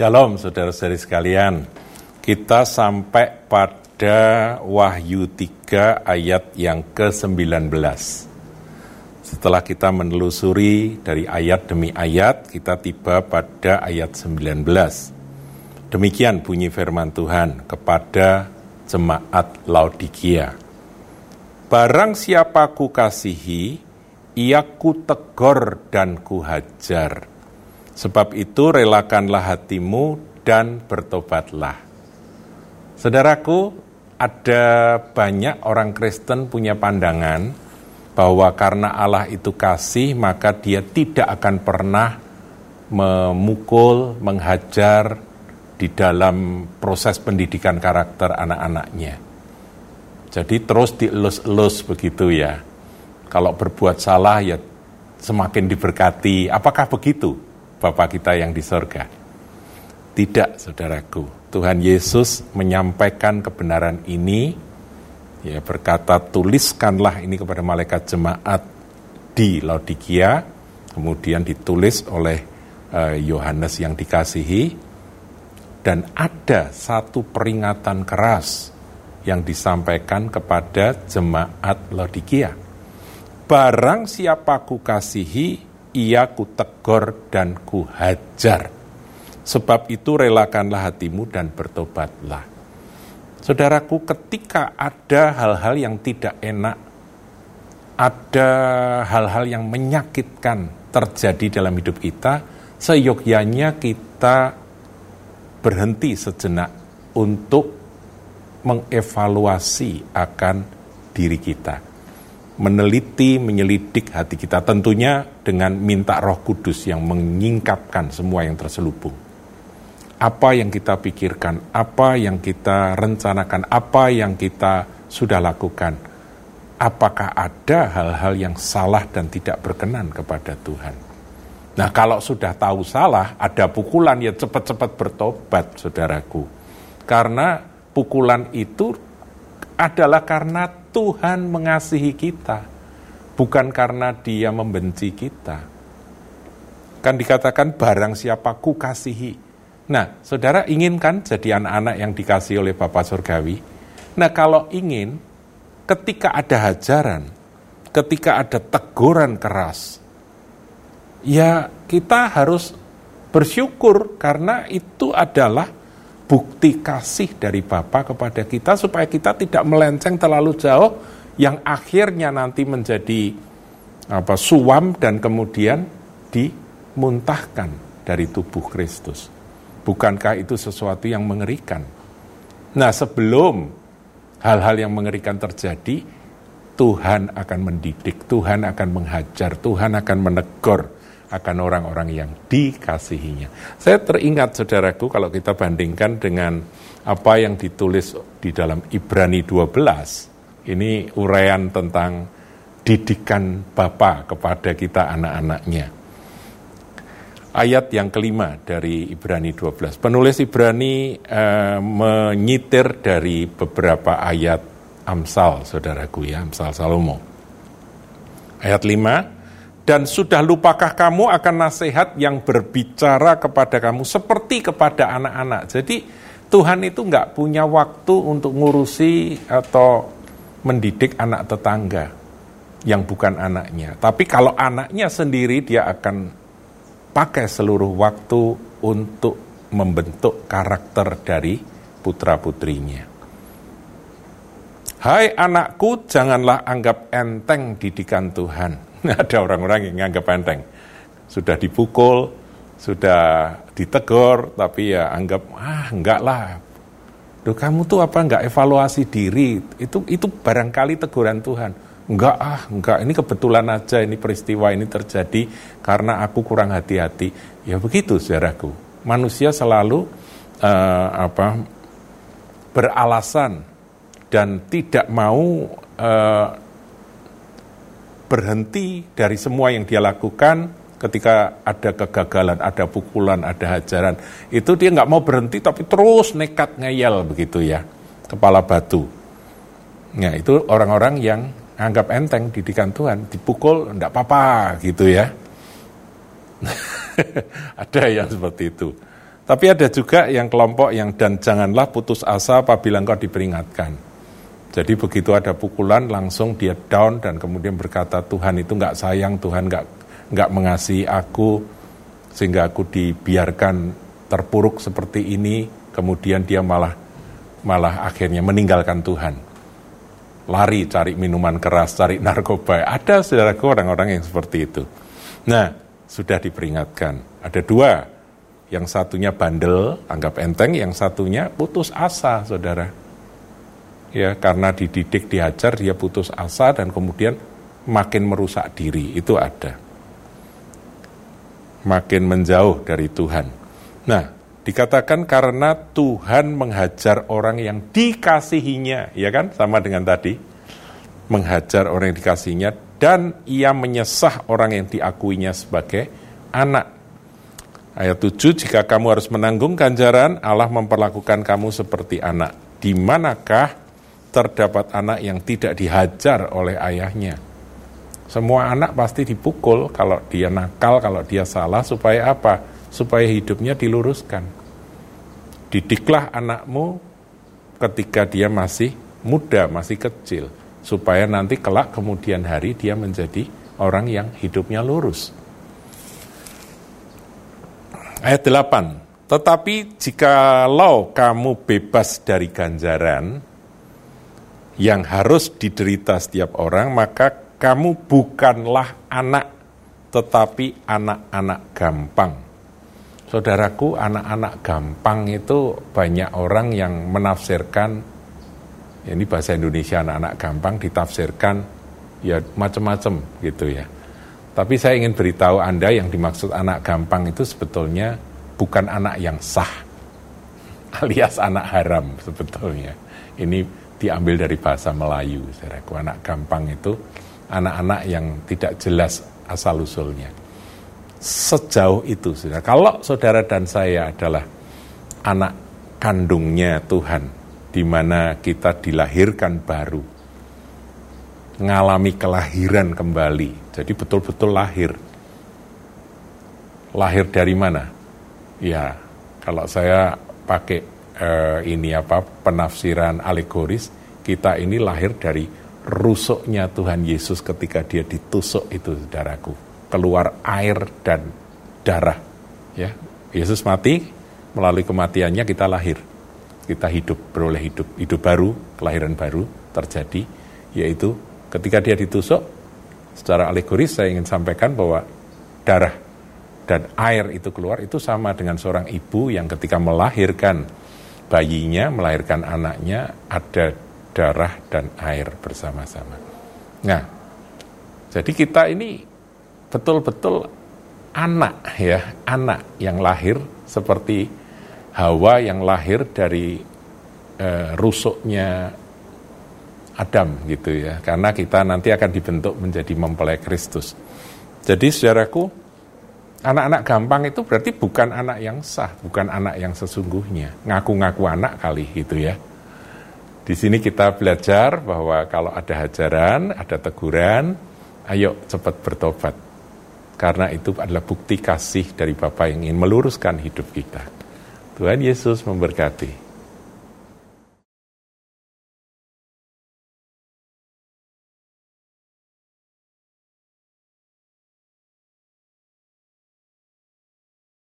Shalom saudara-saudari sekalian. Kita sampai pada Wahyu 3 ayat yang ke-19. Setelah kita menelusuri dari ayat demi ayat, kita tiba pada ayat 19. Demikian bunyi firman Tuhan kepada jemaat Laodikia. Barang siapa ku kasihi, ia ku tegor dan ku hajar. Sebab itu relakanlah hatimu dan bertobatlah. Saudaraku, ada banyak orang Kristen punya pandangan bahwa karena Allah itu kasih, maka dia tidak akan pernah memukul, menghajar di dalam proses pendidikan karakter anak-anaknya. Jadi terus dielus-elus begitu ya. Kalau berbuat salah ya semakin diberkati. Apakah begitu Bapak kita yang di sorga? Tidak, saudaraku. Tuhan Yesus menyampaikan kebenaran ini, ya berkata tuliskanlah ini kepada malaikat jemaat di Laodikia, kemudian ditulis oleh eh, Yohanes uh, yang dikasihi, dan ada satu peringatan keras yang disampaikan kepada jemaat Laodikia. Barang siapa ku kasihi, ia ku tegur dan ku hajar. Sebab itu relakanlah hatimu dan bertobatlah. Saudaraku, ketika ada hal-hal yang tidak enak, ada hal-hal yang menyakitkan terjadi dalam hidup kita, seyogyanya kita berhenti sejenak untuk mengevaluasi akan diri kita. Meneliti, menyelidik hati kita tentunya dengan minta roh kudus yang menyingkapkan semua yang terselubung. Apa yang kita pikirkan, apa yang kita rencanakan, apa yang kita sudah lakukan. Apakah ada hal-hal yang salah dan tidak berkenan kepada Tuhan? Nah kalau sudah tahu salah, ada pukulan ya cepat-cepat bertobat saudaraku. Karena pukulan itu adalah karena Tuhan mengasihi kita, bukan karena Dia membenci kita. Kan dikatakan barang siapa ku kasihi. Nah, saudara inginkan jadi anak-anak yang dikasih oleh Bapak Surgawi? Nah, kalau ingin, ketika ada hajaran, ketika ada teguran keras, ya kita harus bersyukur karena itu adalah bukti kasih dari Bapa kepada kita supaya kita tidak melenceng terlalu jauh yang akhirnya nanti menjadi apa suam dan kemudian dimuntahkan dari tubuh Kristus. Bukankah itu sesuatu yang mengerikan? Nah, sebelum hal-hal yang mengerikan terjadi, Tuhan akan mendidik, Tuhan akan menghajar, Tuhan akan menegur akan orang-orang yang dikasihinya. Saya teringat saudaraku kalau kita bandingkan dengan apa yang ditulis di dalam Ibrani 12, ini uraian tentang didikan Bapa kepada kita anak-anaknya. Ayat yang kelima dari Ibrani 12. Penulis Ibrani eh, menyitir dari beberapa ayat Amsal, saudaraku ya, Amsal Salomo. Ayat 5, dan sudah lupakah kamu akan nasihat yang berbicara kepada kamu seperti kepada anak-anak. Jadi Tuhan itu nggak punya waktu untuk ngurusi atau mendidik anak tetangga yang bukan anaknya. Tapi kalau anaknya sendiri dia akan pakai seluruh waktu untuk membentuk karakter dari putra-putrinya. Hai anakku, janganlah anggap enteng didikan Tuhan ada orang-orang yang nganggap enteng. Sudah dipukul, sudah ditegur, tapi ya anggap, ah enggak lah. Duh, kamu tuh apa enggak evaluasi diri? Itu itu barangkali teguran Tuhan. Enggak ah, enggak. Ini kebetulan aja ini peristiwa ini terjadi karena aku kurang hati-hati. Ya begitu, saudaraku. Manusia selalu uh, apa beralasan dan tidak mau uh, berhenti dari semua yang dia lakukan ketika ada kegagalan, ada pukulan, ada hajaran. Itu dia nggak mau berhenti tapi terus nekat ngeyel begitu ya, kepala batu. Nah itu orang-orang yang anggap enteng didikan Tuhan, dipukul enggak apa-apa gitu ya. ada yang seperti itu. Tapi ada juga yang kelompok yang dan janganlah putus asa apabila engkau diperingatkan. Jadi begitu ada pukulan langsung dia down dan kemudian berkata Tuhan itu nggak sayang, Tuhan nggak nggak mengasihi aku sehingga aku dibiarkan terpuruk seperti ini. Kemudian dia malah malah akhirnya meninggalkan Tuhan. Lari cari minuman keras, cari narkoba. Ada saudaraku orang-orang yang seperti itu. Nah, sudah diperingatkan. Ada dua. Yang satunya bandel, anggap enteng. Yang satunya putus asa, saudara. Ya, karena dididik, diajar, dia putus asa dan kemudian makin merusak diri. Itu ada. Makin menjauh dari Tuhan. Nah, Dikatakan karena Tuhan menghajar orang yang dikasihinya, ya kan? Sama dengan tadi. Menghajar orang yang dikasihinya dan ia menyesah orang yang diakuinya sebagai anak. Ayat 7, jika kamu harus menanggung ganjaran, Allah memperlakukan kamu seperti anak. Di manakah terdapat anak yang tidak dihajar oleh ayahnya? Semua anak pasti dipukul kalau dia nakal, kalau dia salah, supaya apa? supaya hidupnya diluruskan. Didiklah anakmu ketika dia masih muda, masih kecil, supaya nanti kelak kemudian hari dia menjadi orang yang hidupnya lurus. Ayat 8. Tetapi jikalau kamu bebas dari ganjaran yang harus diderita setiap orang, maka kamu bukanlah anak, tetapi anak-anak gampang Saudaraku, anak-anak gampang itu banyak orang yang menafsirkan, ini bahasa Indonesia anak-anak gampang ditafsirkan ya macam-macam gitu ya. Tapi saya ingin beritahu Anda yang dimaksud anak gampang itu sebetulnya bukan anak yang sah, alias anak haram sebetulnya. Ini diambil dari bahasa Melayu, saudaraku. Anak gampang itu anak-anak yang tidak jelas asal-usulnya sejauh itu saudara. Kalau saudara dan saya adalah anak kandungnya Tuhan, di mana kita dilahirkan baru, mengalami kelahiran kembali, jadi betul-betul lahir. Lahir dari mana? Ya, kalau saya pakai eh, ini apa penafsiran alegoris, kita ini lahir dari rusuknya Tuhan Yesus ketika dia ditusuk itu, saudaraku keluar air dan darah. Ya, Yesus mati, melalui kematiannya kita lahir. Kita hidup, beroleh hidup, hidup baru, kelahiran baru terjadi, yaitu ketika dia ditusuk, secara alegoris saya ingin sampaikan bahwa darah dan air itu keluar itu sama dengan seorang ibu yang ketika melahirkan bayinya, melahirkan anaknya, ada darah dan air bersama-sama. Nah, jadi kita ini betul-betul anak ya, anak yang lahir seperti Hawa yang lahir dari uh, rusuknya Adam gitu ya. Karena kita nanti akan dibentuk menjadi mempelai Kristus. Jadi saudaraku, anak-anak gampang itu berarti bukan anak yang sah, bukan anak yang sesungguhnya. Ngaku-ngaku anak kali gitu ya. Di sini kita belajar bahwa kalau ada hajaran, ada teguran, ayo cepat bertobat karena itu adalah bukti kasih dari Bapa yang ingin meluruskan hidup kita. Tuhan Yesus memberkati.